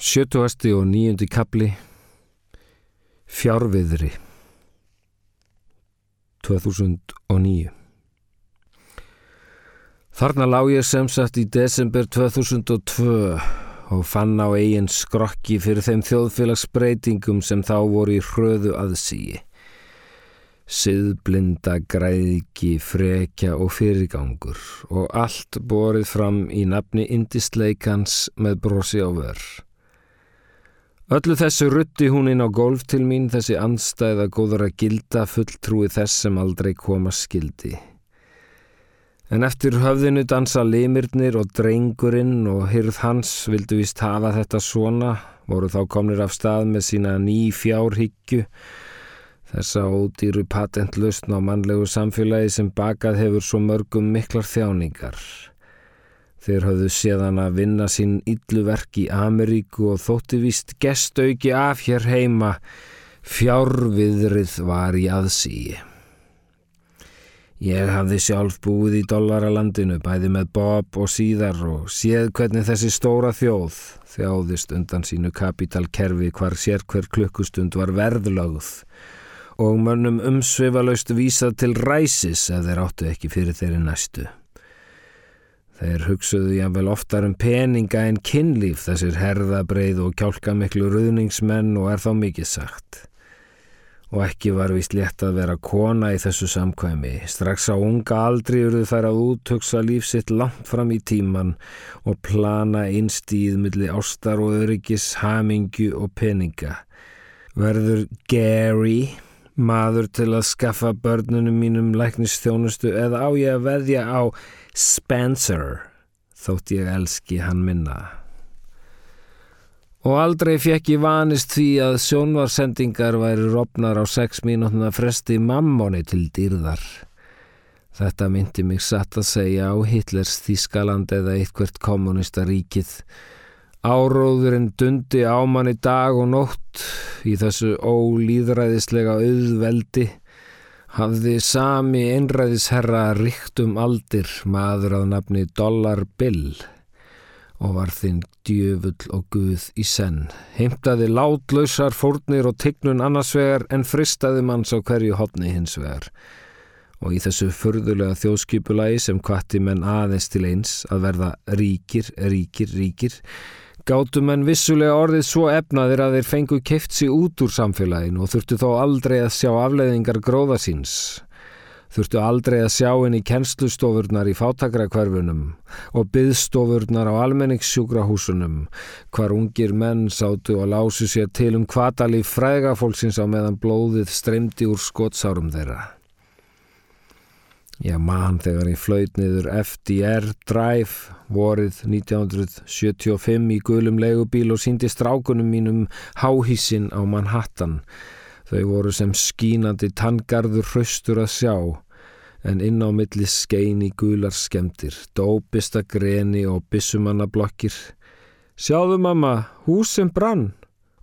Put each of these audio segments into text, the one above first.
Sjötuasti og nýjundi kapli Fjárviðri 2009 Þarna lág ég sem sagt í desember 2002 og fann á eigin skrokki fyrir þeim þjóðfélagsbreytingum sem þá voru í hröðu aðsíi. Siðblinda, græðiki, frekja og fyrirgangur og allt borið fram í nafni indisleikans með brosi á vörr. Öllu þessu rutti hún inn á golf til mín þessi anstæða góður að gilda fulltrúi þess sem aldrei koma skildi. En eftir höfðinu dansa limirnir og drengurinn og hyrð hans vildu vist hafa þetta svona, voru þá komnir af stað með sína ný fjárhyggju, þessa ódýru patentlustn á mannlegu samfélagi sem bakað hefur svo mörgum miklar þjáningar. Þeir hafðu séðan að vinna sín ylluverk í Ameríku og þótti vist gestauki af hér heima, fjárviðrið var í aðsíi. Ég hafði sjálf búið í dollaralandinu bæði með Bob og síðar og séð hvernig þessi stóra þjóð þjáðist undan sínu kapitalkerfi hvar sér hver klukkustund var verðlögð og mönnum umsveifalaust vísað til ræsis ef þeir áttu ekki fyrir þeirri næstu. Þeir hugsuðu jáfnvel oftar um peninga en kynlíf þessir herðabreið og kjálkamiklu ruðningsmenn og er þá mikið sagt og ekki var vist létt að vera kona í þessu samkvæmi. Strax á unga aldri eruðu þær að útöksa lífsitt langt fram í tíman og plana einstíð millir ástar og öryggis, hamingju og peninga. Verður Gary maður til að skaffa börnunum mínum læknistjónustu eða á ég að veðja á Spencer þótt ég elski hann minna. Og aldrei fekk ég vanist því að sjónvarsendingar væri rofnar á sex mínútna fresti mammóni til dýrðar. Þetta myndi mig satt að segja á Hitlers Þískaland eða eitthvert kommunista ríkið. Áróðurinn dundi á mann í dag og nótt í þessu ólýðræðislega auðveldi hafði sami einræðisherra ríkt um aldir maður að nafni Dollar Bill og var þinn djöfull og guð í senn. Heimtaði látlausar fórnir og tignun annarsvegar en fristaði manns á hverju hopni hins vegar. Og í þessu förðulega þjóðskipulagi sem kvatti menn aðeins til eins að verða ríkir, ríkir, ríkir, gáttu menn vissulega orðið svo efnaðir að þeir fengu keft sér út úr samfélaginu og þurftu þó aldrei að sjá afleiðingar gróða síns þurftu aldrei að sjá í kennslustofurnar í fátakrakverfunum og byðstofurnar á almenningssjúkrahúsunum hvar ungir menn sátu og lásu sér til um kvatalíf frægafólksins á meðan blóðið streymdi úr skotsárum þeirra. Ég man þegar ég flöyt niður FDR Drive vorið 1975 í gulum legubíl og síndi strákunum mínum háhísin á Manhattan Þau voru sem skínandi tangarður hraustur að sjá, en inn á milli skein í gular skemdir, dópista greni og bissumannablokkir. Sjáðu mamma, hús sem brann!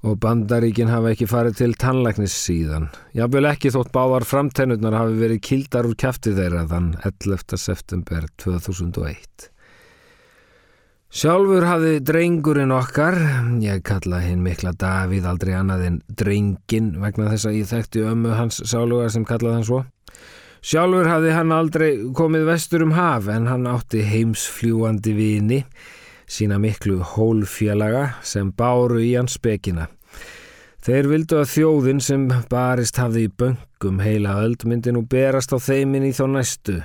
Og bandaríkin hafa ekki farið til tannlæknis síðan. Jábel ekki þótt bávar framtennurnar hafi verið kildar úr kæfti þeirra þann 11. september 2001. Sjálfur hafði drengurinn okkar, ég kalla hinn mikla Davíð aldrei annað en drengin vegna þess að ég þekkti ömmu hans sáluga sem kallaði hann svo. Sjálfur hafði hann aldrei komið vestur um haf en hann átti heimsfljúandi vini, sína miklu hólfélaga sem báru í hans spekina. Þeir vildu að þjóðin sem barist hafði í böngum heila öldmyndin og berast á þeimin í þá næstu,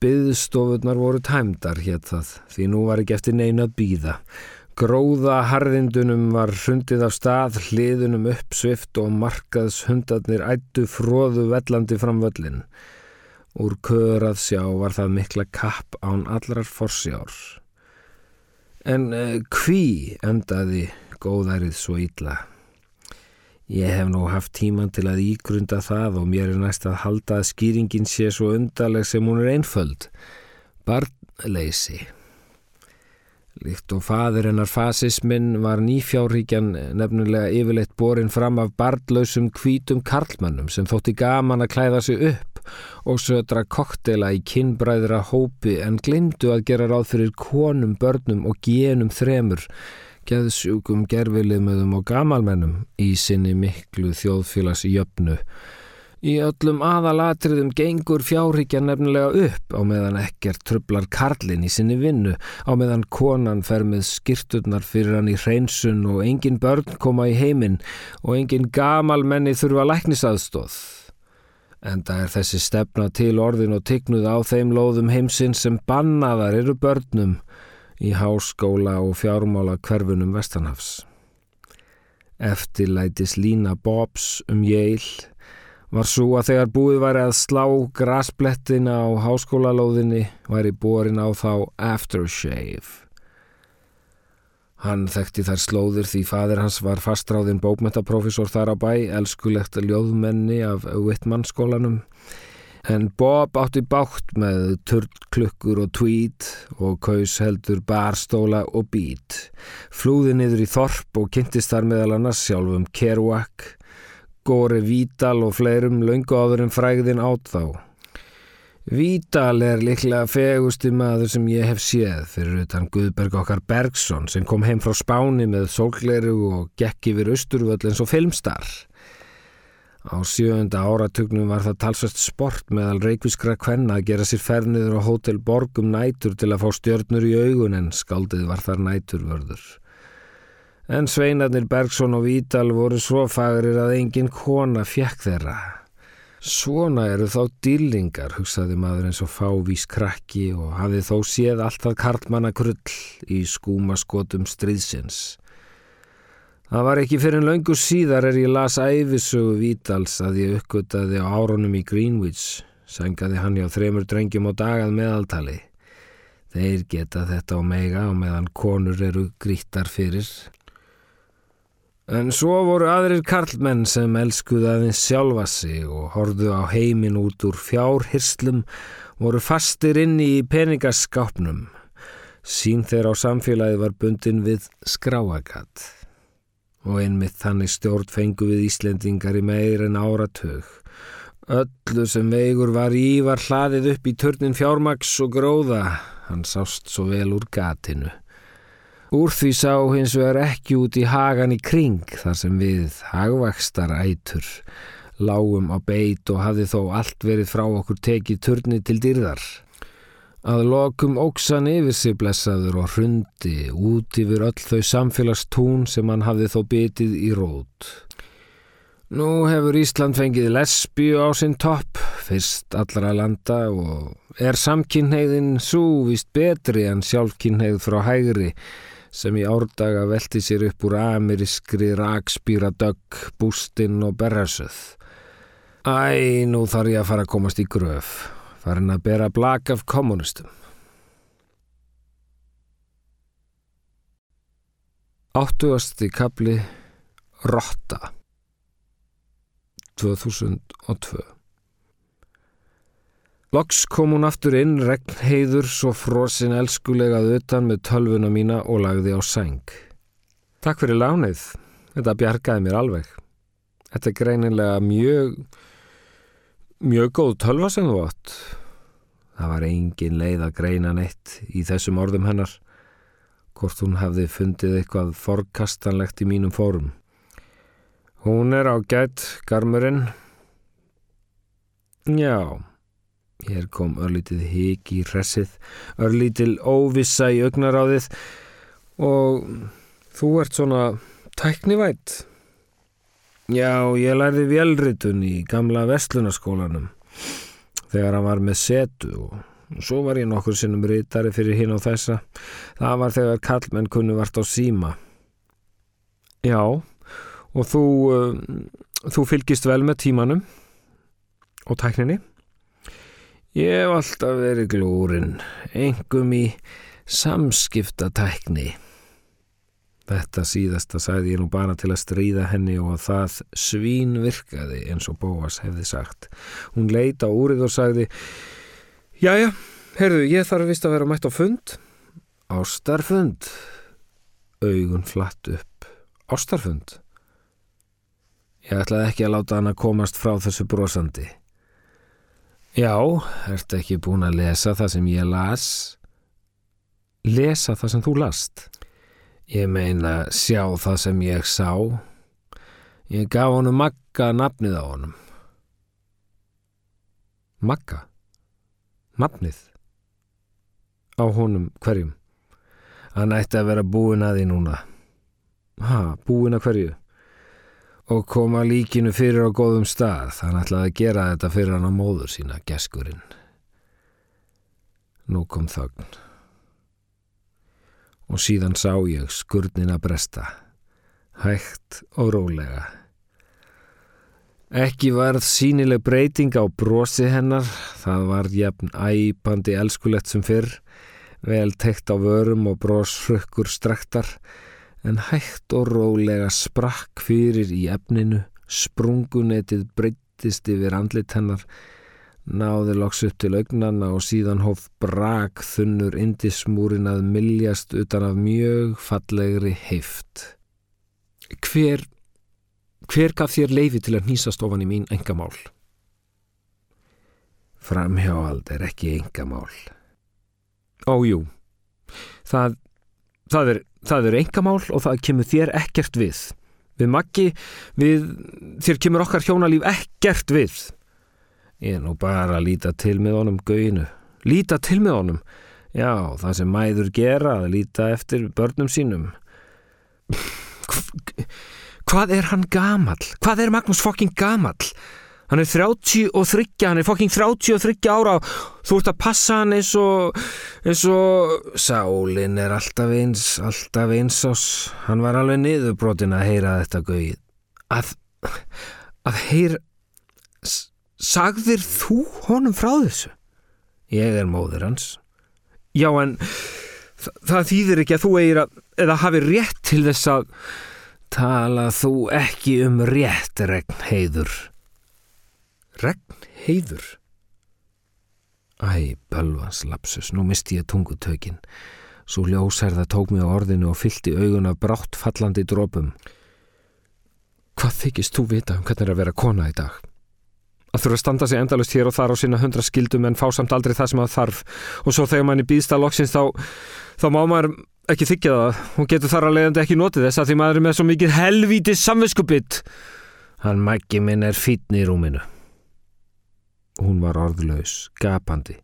byðstofurnar voru tæmdar hétt það, því nú var ekki eftir neina að býða. Gróða harðindunum var hrundið af stað, hliðunum uppsvift og markaðs hundarnir ættu fróðu vellandi fram völlin. Úr köður að sjá var það mikla kapp án allrar forsjár. En hví eh, endaði góðærið svo ítla? Ég hef nú haft tíman til að ígrunda það og mér er næst að halda að skýringin sé svo undarleg sem hún er einföld. Barnleysi. Líkt og fadur hennar fasismin var nýfjárríkjan nefnilega yfirleitt borin fram af barnlausum kvítum karlmannum sem þótti gaman að klæða sig upp og södra koktela í kinnbræðra hópi en glimdu að gera ráð fyrir konum, börnum og genum þremur geðsjúkum gerfiliðmöðum og gamalmennum í sinni miklu þjóðfélags jöfnu. Í öllum aðalatriðum gengur fjárhyggja nefnilega upp á meðan ekkert trublar karlinn í sinni vinnu, á meðan konan fer með skirturnar fyrir hann í hreinsun og engin börn koma í heiminn og engin gamalmenni þurfa læknisaðstóð. Enda er þessi stefna til orðin og tignuð á þeim lóðum heimsinn sem bannaðar eru börnum í háskóla og fjármála hverfunum Vestanhafs. Eftirlætis Lína Bobs um Yale var svo að þegar búið væri að slá grasplettina á háskólalóðinni væri borin á þá aftershave. Hann þekkti þær slóðir því fadir hans var fastráðin bókmentaprofessor þar á bæ, elskulegt ljóðmenni af Whitman skólanum, en Bob átti bátt með turklukkur og tweed og kaus heldur barstóla og bít. Flúði niður í þorp og kynntist þar meðal annars sjálfum Kerouac, Góri Vítal og fleirum laungu áður en frægðin átt þá. Vítal er liklega fegusti maður sem ég hef séð fyrir utan Guðberg okkar Bergson sem kom heim frá Spáni með sólgleru og gekk yfir austurvöld eins og filmstar. Á sjöunda áratugnum var það talsvægt sport meðal reykvískra kvenna að gera sér ferniður á Hotel Borgum nætur til að fá stjörnur í augun en skaldið var þar næturvörður. En sveinarnir Bergson og Vítal voru svo fagrir að engin kona fjekk þeirra. Svona eru þá dýlingar, hugsaði maður eins og fávís krakki og hafði þó séð alltaf karlmanna krull í skúmaskotum stríðsins. Það var ekki fyrir en löngu síðar er ég las æfisögu Vítals að ég uppgöttaði á árunum í Greenwich, sengaði hann hjá þremur drengjum á dagað meðaltali. Þeir geta þetta á mega og meðan konur eru grítar fyrir. En svo voru aðrir karlmenn sem elskuði aðeins sjálfa sig og horðu á heimin út úr fjárhyrslum, voru fastir inn í peningaskápnum. Sín þeir á samfélagi var bundin við skráagatt. Og einmitt þannig stjórn fengu við Íslendingar í meir en áratög. Öllu sem veigur var í var hlaðið upp í törnin fjármaks og gróða, hann sást svo vel úr gatinu. Úr því sá hins vegar ekki út í hagan í kring þar sem við hagvakstar ætur lágum á beit og hafði þó allt verið frá okkur tekið turni til dyrðar. Að lokum óksan yfir sig blessaður og hrundi út yfir öll þau samfélagstún sem hann hafði þó bitið í rót. Nú hefur Ísland fengið lesbíu á sinn topp, fyrst allra landa og er samkynheiðin svo vist betri en sjálfkynheið frá hægri sem í árdaga velti sér upp úr amerískri rakspýra dögg, bústinn og berrasöð. Æ, nú þarf ég að fara að komast í gröf, farin að bera blak af kommunistum. Áttuasti kapli Rotta 2002 Loks kom hún aftur inn, regnheiður, svo frosin elskulegað utan með tölvuna mína og lagði á sæng. Takk fyrir lánið, þetta bjargaði mér alveg. Þetta er greinilega mjög, mjög góð tölva sem þú átt. Það var engin leið að greina neitt í þessum orðum hennar, hvort hún hafði fundið eitthvað forkastanlegt í mínum fórum. Hún er á gætt, garmurinn. Já. Hér kom örlítið hík í hressið, örlítil óvissa í augnaráðið og þú ert svona tæknivætt. Já, ég lærði velritun í gamla vestlunarskólanum þegar hann var með setu og svo var ég nokkur sinnum rítari fyrir hinn á þessa. Það var þegar kallmenn kunnu vart á síma. Já, og þú, uh, þú fylgist vel með tímanum og tækninni? Ég hef alltaf verið glúrin, engum í samskiptatækni. Þetta síðasta sagði ég nú bara til að stríða henni og að það svín virkaði eins og Bóas hefði sagt. Hún leita úrið og sagði Jæja, heyrðu, ég þarf vist að vera mætt á fund. Ástarfund. Augun flatt upp. Ástarfund. Ég ætlaði ekki að láta hann að komast frá þessu brosandi. Já, ertu ekki búin að lesa það sem ég las? Lesa það sem þú last? Ég meina sjá það sem ég sá. Ég gaf honum Magga nafnið á honum. Magga? Nafnið? Á honum hverjum? Hann ætti að vera búin að því núna. Ha, búin að hverju? Og koma líkinu fyrir á góðum stað. Hann ætlaði að gera þetta fyrir hann á móður sína, geskurinn. Nú kom þögn. Og síðan sá ég skurnina bresta. Hægt og rólega. Ekki varð sínileg breyting á brosi hennar, það var jafn æpandi elskulegt sem fyrr, vel teikt á vörum og brosfrukkur straktar, en hægt og rólega sprakk fyrir í efninu, sprungunetið breytist yfir andlit hennar, náði loks upp til augnana og síðan hóf brak þunnur indismúrin að miljast utan af mjög fallegri heift. Hver Hver gaf þér leifi til að nýsast ofan í mín engamál? Framhjáald er ekki engamál. Ójú, það, það er, er engamál og það kemur þér ekkert við. Við maggi, við, þér kemur okkar hjónalíf ekkert við. Ég er nú bara að líta til með honum gauinu. Líta til með honum? Já, það sem mæður gera, að líta eftir börnum sínum. Hvað? Er hann gamal? Hvað er Magnús fokking gamal? Hann er 30 og 30, hann er fokking 30 og 30 ára og þú ert að passa hann eins og, eins og, sálinn er alltaf eins, alltaf eins ás. Hann var alveg niðurbrotin að heyra þetta gauð. Að, að heyra, sagðir þú honum frá þessu? Ég er móður hans. Já en það, það þýðir ekki að þú eigir að, eða hafi rétt til þess að Tala þú ekki um rétt, regnheiður. Regnheiður? Æ, bölvans lapsus, nú misti ég tungutökin. Svo ljósærða tók mig á orðinu og fyllt í augun af brátt fallandi drópum. Hvað þykist þú vita um hvernig er að vera kona í dag? Að þurfa að standa sig endalust hér og þar á sinna hundra skildum en fá samt aldrei það sem það þarf. Og svo þegar manni býðst að loksins þá, þá má maður ekki þykja það. Og getur þar að leiðandi ekki notið þess að því maður er með svo mikið helvítið samvinskupitt hann mækki minn er fítni í rúminu. Hún var orðlaus gapandi.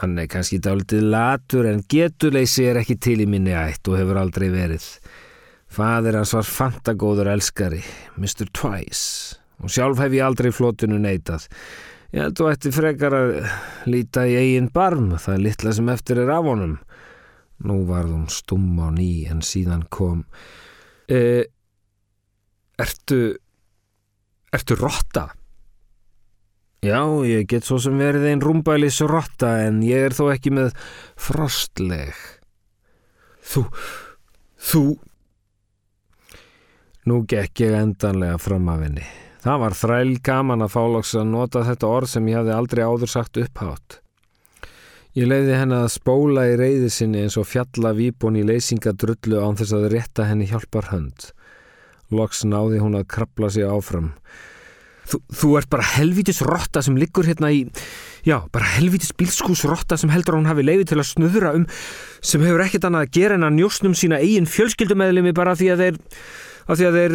Hann er kannski dálitið latur en getuleysi er ekki til í minni ætt og hefur aldrei verið fadir hans var fantagóður elskari Mr. Twice og sjálf hef ég aldrei flotinu neitað Ég held þú ætti frekar að líta í eigin barm, það er litla sem eftir er af honum. Nú varð hún stum á ný en síðan kom. E, ertu, ertu rotta? Já, ég get svo sem verið einn rúmbælis rotta en ég er þó ekki með frostleg. Þú, þú... Nú gekk ég endanlega fram af henni. Það var þræl gaman að fálags að nota þetta orð sem ég hafði aldrei áður sagt upphátt. Ég leiði henni að spóla í reyði sinni eins og fjalla výbón í leysingadrullu án þess að rétta henni hjálpar hönd. Loks náði hún að krabla sig áfram. Þú, þú ert bara helvítis rotta sem liggur hérna í... Já, bara helvítis bílskúsrotta sem heldur að hún hafi leiði til að snuðra um sem hefur ekkert annað að gera en að njósnum sína eigin fjölskyldumæðlimi bara því að þeir af því að þeir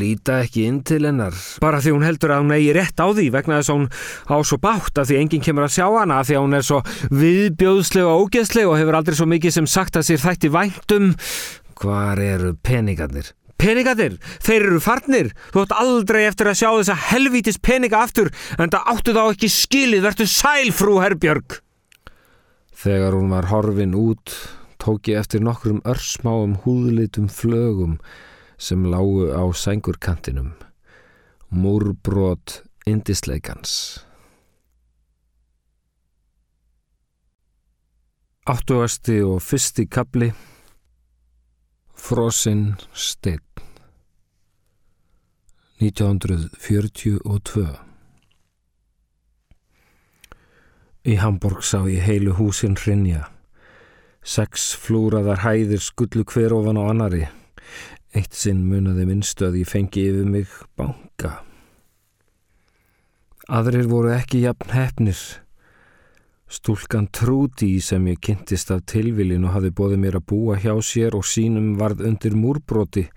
líta ekki inn til hennar bara því hún heldur að hún eigi rétt á því vegna þess að hún á svo bátt af því enginn kemur að sjá hana af því að hún er svo viðbjóðsleg og ógeðsleg og hefur aldrei svo mikið sem sagt að sér þætti væntum Hvar eru peningarnir? Peningarnir? Þeir eru farnir Þú ætti aldrei eftir að sjá þessa helvítis peninga aftur en það áttu þá ekki skilið verður sæl frú Herbjörg Þegar hún var horfin út tók ég eftir nokkrum örsmáum húðlitum flögum sem lágu á sængurkantinum, múrbrót indisleikans. Áttuasti og fyrsti kapli, Frosinn steinn, 1942. Í Hamburg sá ég heilu húsinn hrinja, sex flúraðar hæðir skullu hver ofan á annari, Eitt sinn munaði minnstu að ég fengi yfir mig banka. Aðrir voru ekki jafn hefnir. Stúlkan Trúdi sem ég kynntist af tilvilin og hafi bóðið mér að búa hjá sér og sínum varð undir múrbroti,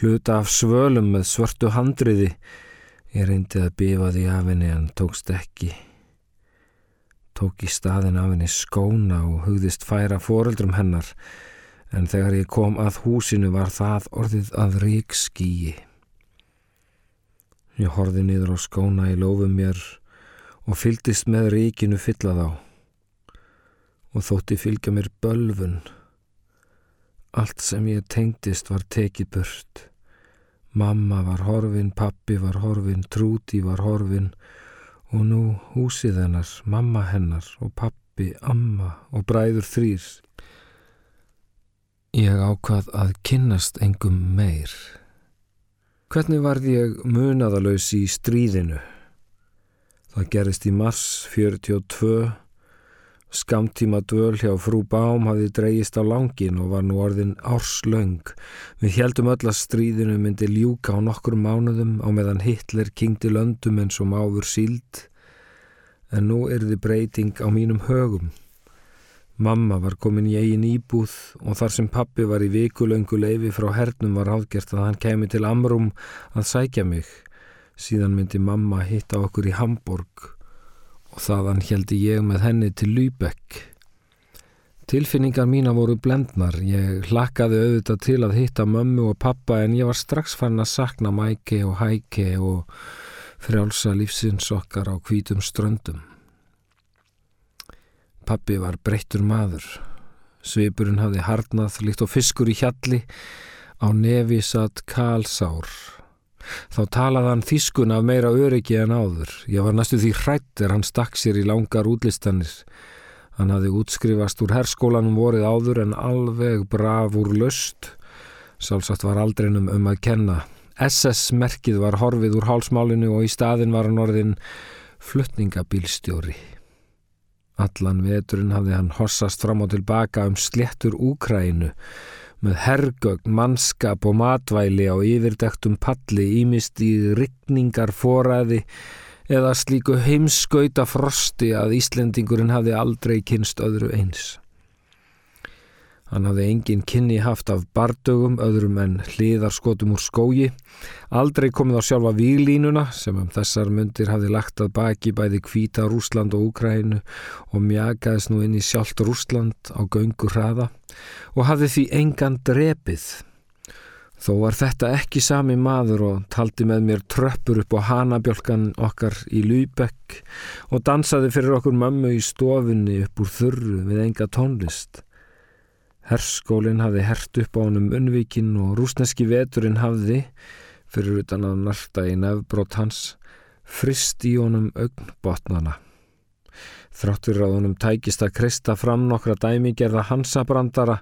hluta af svölum með svörtu handriði. Ég reyndi að bifa því af henni en tókst ekki. Tók í staðin af henni skóna og hugðist færa foreldrum hennar en þegar ég kom að húsinu var það orðið að rík skýi. Ég horfi niður á skóna í lofum mér og fyldist með ríkinu fyllað á og þótti fylgja mér bölfun. Allt sem ég tengdist var tekið burt. Mamma var horfin, pappi var horfin, trúti var horfin og nú húsið hennar, mamma hennar og pappi, amma og bræður þrýr. Ég ákvað að kynnast engum meir. Hvernig varð ég munaðalös í stríðinu? Það gerist í mars 42. Skamtíma dvöl hjá frú Bám hafði dreyist á langin og var nú orðin árslöng. Við heldum öll að stríðinu myndi ljúka á nokkur mánuðum á meðan Hitler kingdi löndum eins og máfur síld. En nú er þið breyting á mínum högum. Mamma var komin í eigin íbúð og þar sem pappi var í vikulöngu leifi frá hernum var áðgert að hann kemi til Amrum að sækja mig. Síðan myndi mamma hitta okkur í Hamburg og þaðan heldi ég með henni til Lübeck. Tilfinningar mína voru blendnar. Ég hlakkaði auðvitað til að hitta mömmu og pappa en ég var strax fann að sakna mæke og hæke og frjálsa lífsins okkar á hvítum ströndum. Pappi var breyttur maður. Sveipurinn hafði harnað líkt og fiskur í hjalli á nefi satt kalsár. Þá talaði hann þískun af meira öryggi en áður. Ég var næstu því hrætt er hann stakk sér í langar útlistanir. Hann hafði útskrifast úr herskólanum vorið áður en alveg brav úr löst. Sálsagt var aldrinum um að kenna. SS-merkið var horfið úr hálsmálinu og í staðin var hann orðin fluttningabílstjóri. Allan veturinn hafði hann hossast fram og tilbaka um slettur Úkrænu með hergögn, mannskap og matvæli á yfirdektum palli ímist í ryggningar foræði eða slíku heimskauta frosti að Íslendingurinn hafði aldrei kynst öðru eins. Hann hafði engin kynni haft af bardögum öðrum en hliðarskotum úr skógi, aldrei komið á sjálfa výlínuna sem um þessar myndir hafði lagt að baki bæði kvíta Rúsland og Úkrænu og mjagaðis nú inn í sjálft Rúsland á göngu hraða og hafði því engan drepið. Þó var þetta ekki sami maður og taldi með mér tröppur upp á hanabjölkan okkar í Lübeck og dansaði fyrir okkur mömmu í stofunni upp úr þurru við enga tónlist. Herskólinn hafði hert upp á honum unnvíkin og rúsneski veturinn hafði, fyrir utan að narta í nefnbrót hans, frist í honum augnbotnana. Þráttur að honum tækist að krista fram nokkra dæmigerða hansabrandara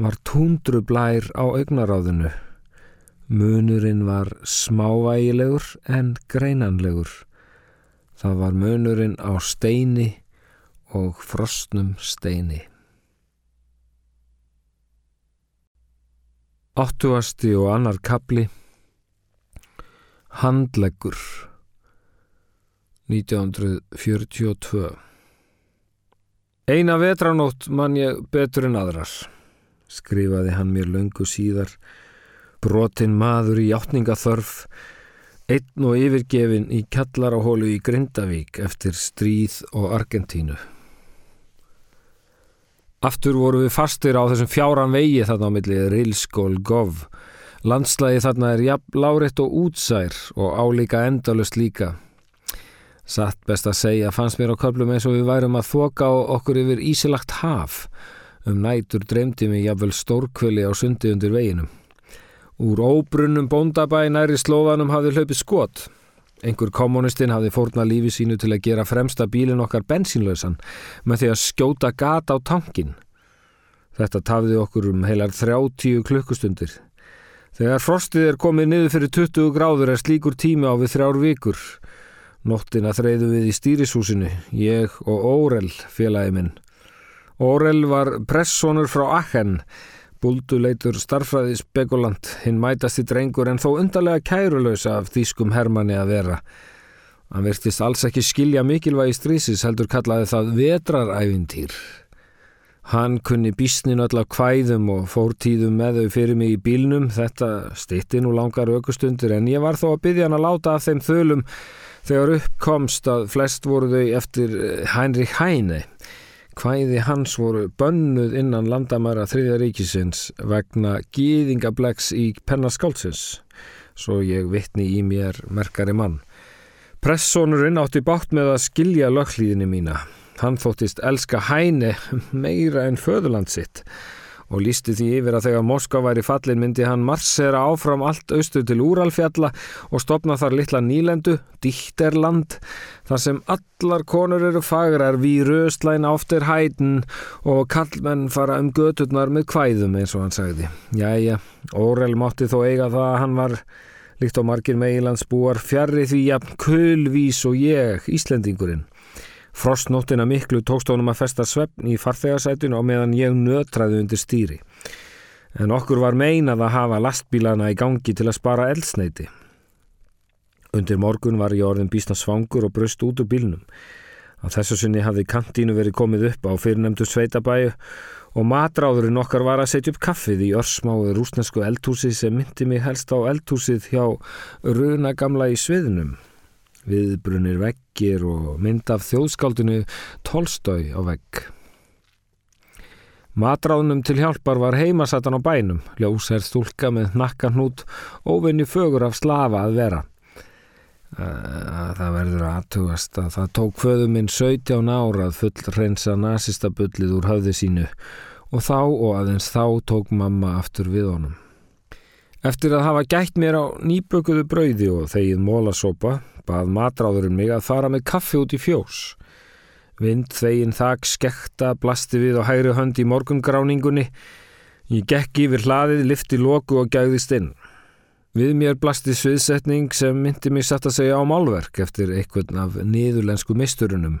var túndru blær á augnaráðinu. Munurinn var smávægilegur en greinanlegur. Það var munurinn á steini og frostnum steini. Áttuasti og annar kapli Handleggur. 1942 Eina vetranótt mann ég betur en aðrar skrifaði hann mér löngu síðar. Brotinn maður í hjáttningaþörf einn og yfirgefin í kallarahólu í Grindavík eftir stríð og Argentínu Aftur voru við fastir á þessum fjáran vegi þarna á millið Rilskól Gov. Landslægi þarna er jafn láriðt og útsær og álíka endalust líka. Satt best að segja fannst mér á köplum eins og við værum að þoka okkur yfir ísilagt haf. Um nætur dreymdi mig jafnvel stórkvöli á sundi undir veginum. Úr óbrunnum bóndabæ næri slóðanum hafði hlaupið skot. Engur kommunistinn hafði fórna lífi sínu til að gera fremsta bílin okkar bensínlausan með því að skjóta gata á tankin. Þetta tafði okkur um heilar 30 klukkustundir. Þegar frostið er komið niður fyrir 20 gráður er slíkur tími á við þrjár vikur. Nóttina þreyðu við í stýrishúsinu, ég og Órel félagi minn. Órel var pressónur frá Achen, Búlduleitur starfræði spekulant, hinn mætasti drengur en þó undarlega kærulösa af þýskum hermanni að vera. Hann virtist alls ekki skilja mikilvægi strísis heldur kallaði það vetrarævintýr. Hann kunni bísnin öll af kvæðum og fór tíðum með þau fyrir mig í bílnum, þetta stitti nú langar aukustundir en ég var þó að byggja hann að láta af þeim þölum þegar uppkomst að flest voru þau eftir eh, Heinrich Heine. Kvæði hans voru bönnuð innan landamæra þriðja ríkisins vegna gýðingablegs í pennaskálsins, svo ég vittni í mér merkari mann. Pressónurinn átti bátt með að skilja löghlýðinni mína. Hann þóttist elska hæni meira en föðurland sitt og lísti því yfir að þegar Moskva væri fallin myndi hann marsera áfram allt austu til Úralfjalla og stopna þar litla nýlendu, Dýtterland, þar sem allar konur eru fagrar við röstlæn áttir hætin og kallmenn fara um göturnar með kvæðum eins og hann sagði. Jæja, Órel mátti þó eiga það að hann var líkt á margir meilandsbúar fjarrri því jafn kulvís og ég, Íslendingurinn. Frostnóttina miklu tókst honum að festa svefn í farþegarsætun og meðan ég nötraði undir stýri. En okkur var meinað að hafa lastbílana í gangi til að spara eldsneiti. Undir morgun var ég orðin bísna svangur og bröst út úr bílnum. Á þessu sinni hafði kantínu verið komið upp á fyrirnemdu sveitabæju og matráðurinn okkar var að setja upp kaffið í örsmáðu rúsnesku eldhúsi sem myndi mig helst á eldhúsið hjá Runa gamla í sviðnum viðbrunir veggir og mynd af þjóðskáldinu Tolstói á vegg. Matráðnum til hjálpar var heimasatan á bænum, ljósær stúlka með nakkanhút, óvinni fögur af slafa að vera. Það verður aðtugast að það tók föðu minn 17 ára að full reynsa nazistabullið úr höfði sínu og þá og aðeins þá tók mamma aftur við honum. Eftir að hafa gætt mér á nýbökuðu brauði og þegið mólasópa bað matráðurinn mig að fara með kaffi út í fjós. Vind þegin þak skekta blasti við á hægri hönd í morgungráningunni. Ég gekk yfir hlaðið, lifti loku og gæðist inn. Við mér blasti sviðsetning sem myndi mig satt að segja á málverk eftir einhvern af niðurlensku misturunum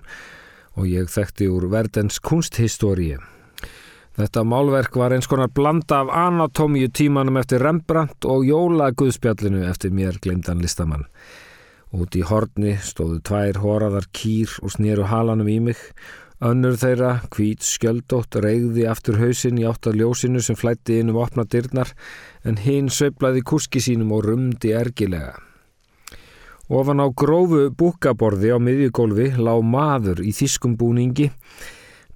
og ég þekkti úr verdens kunsthistóriði. Þetta málverk var eins konar blanda af anatómíu tímanum eftir Rembrandt og jólaguðspjallinu eftir mér glemdan listamann. Út í horni stóðu tvær horaðar kýr og snýru halanum í mig. Önnur þeirra, hvít skjöldótt, reyði aftur hausin í átt að ljósinu sem flætti inn um opna dyrnar en hinn söiblaði kurski sínum og rumdi ergilega. Ofan á grófu búkaborði á miðjugólfi lá maður í þýskum búningi,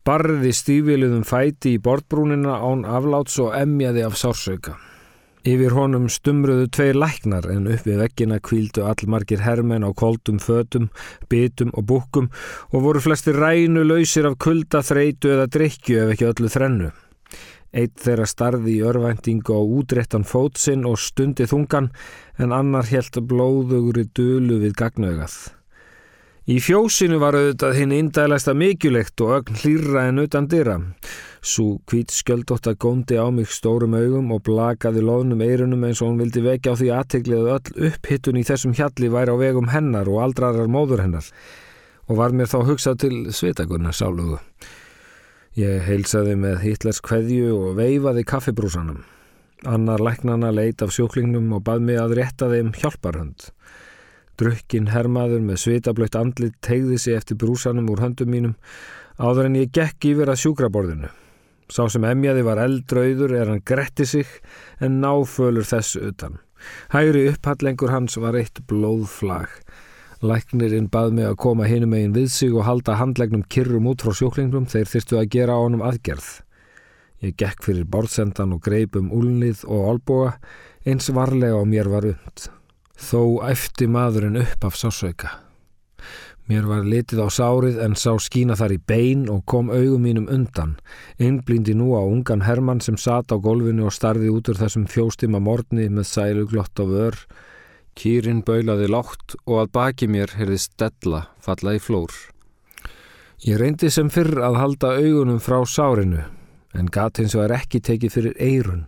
barði stífiluðum fæti í bordbrúnina án afláts og emjaði af sársauka. Yfir honum stumruðu tveir læknar en upp við veggina kvíldu allmargir hermen á koldum fötum, bitum og búkum og voru flesti rænu lausir af kulda, þreitu eða drikju ef ekki öllu þrennu. Eitt þeirra starði í örvæntingu á útréttan fótsinn og stundi þungan en annar helt blóðugri dölu við gagnaugað. Í fjósinu var auðvitað hinn indælæsta mikilegt og ögn hlýrra en utan dyrra. Svo hvít skjöldótt að góndi á mig stórum augum og blakaði loðnum eirunum eins og hún vildi vekja á því aðteglið að öll upphittun í þessum hjalli væri á vegum hennar og aldrarar móður hennar og var mér þá hugsað til svitagunnar sálugu. Ég heilsaði með Hitlers kveðju og veifaði kaffibrúsanum. Annar læknana leit af sjóklingnum og bað mig að rétta þeim hjálparhund. Drukkin hermaður með svitablögt andlit tegði sig eftir brúsanum úr höndum mínum áður en ég gekk yfir að sjúkraborðinu. Sá sem emjaði var eldrauður er hann gretti sig en náfölur þess utan. Hægri upphallengur hans var eitt blóðflag. Læknirinn bað mig að koma hinum megin við sig og halda handlegnum kyrrum út frá sjúklingnum þeir þyrstu að gera á honum aðgerð. Ég gekk fyrir borðsendan og greip um úlnið og olboga eins varlega á mér var und. Þó æfti maðurinn upp af sásauka. Mér var litið á sárið en sá skína þar í bein og kom augum mínum undan. Innblindi nú á ungan Hermann sem sat á golfinu og starði út úr þessum fjóstima morni með sæluglott á vör. Kýrin baulaði látt og að baki mér herði stella falla í flór. Ég reyndi sem fyrr að halda augunum frá sárinu en gat hins vegar ekki tekið fyrir eirun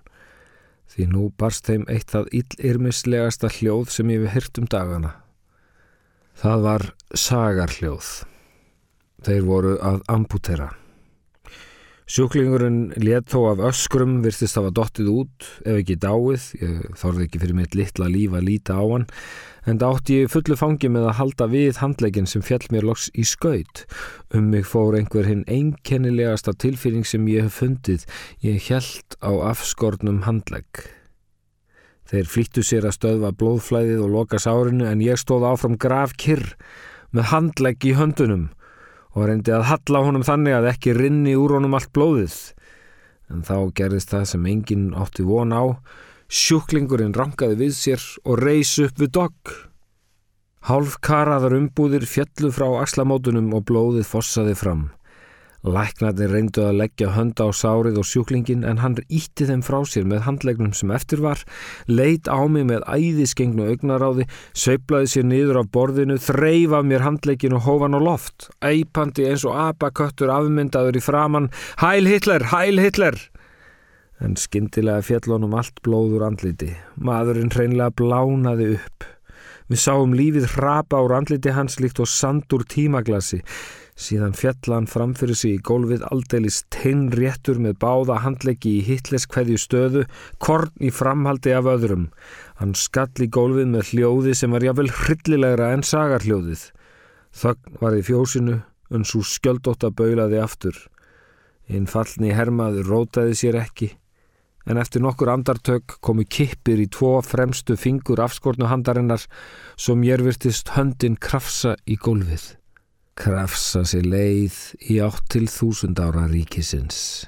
því nú barst þeim eitt það illirmislegasta hljóð sem ég við hyrt um dagana. Það var sagarhljóð. Þeir voru að amputera. Sjúklingurinn let þó af öskrum virtist hafa dottið út, ef ekki dáið, ég þorði ekki fyrir mitt litla líf að líta á hann, en dátt ég fullu fangi með að halda við handlegin sem fjall mér loks í skaut. Um mig fór einhver hinn einkennilegasta tilfýring sem ég hef fundið, ég held á afskornum handlegg. Þeir flýttu sér að stöðva blóðflæðið og loka sárinu en ég stóð áfram graf kyrr með handlegg í höndunum og reyndi að halla honum þannig að ekki rinni úr honum allt blóðið. En þá gerðist það sem enginn átti von á. Sjúklingurinn rankaði við sér og reys upp við dogg. Hálf karaðar umbúðir fjallu frá axlamótunum og blóðið fossaði fram. Læknarnir reyndu að leggja hönda á sárið og sjúklingin en hann ítti þeim frá sér með handlegnum sem eftir var, leit á mig með æðiskengnu augnaráði, söiblaði sér niður á borðinu, þreif af mér handlegin og hófan á loft, æpandi eins og abaköttur afmyndaður í framann, hæl Hitler, hæl Hitler! En skindilega fjallonum allt blóður andliti, maðurinn hreinlega blánaði upp. Við sáum lífið hrapa úr andliti hans líkt og sand úr tímaglasi, Síðan fjallan framfyrir sig í gólfið aldeilis tinn réttur með báða handleggi í hitleskveðju stöðu, korn í framhaldi af öðrum. Hann skall í gólfið með hljóði sem var jáfnvel hryllilegra en sagarhljóðið. Þögn var í fjósinu, en svo skjöldótt að baulaði aftur. Einn fallni hermaður rótaði sér ekki, en eftir nokkur andartök komu kippir í tvo fremstu fingur afskornu handarinnar sem ég virtist höndin krafsa í gólfið krafsa sér leið í átt til þúsund ára ríkisins.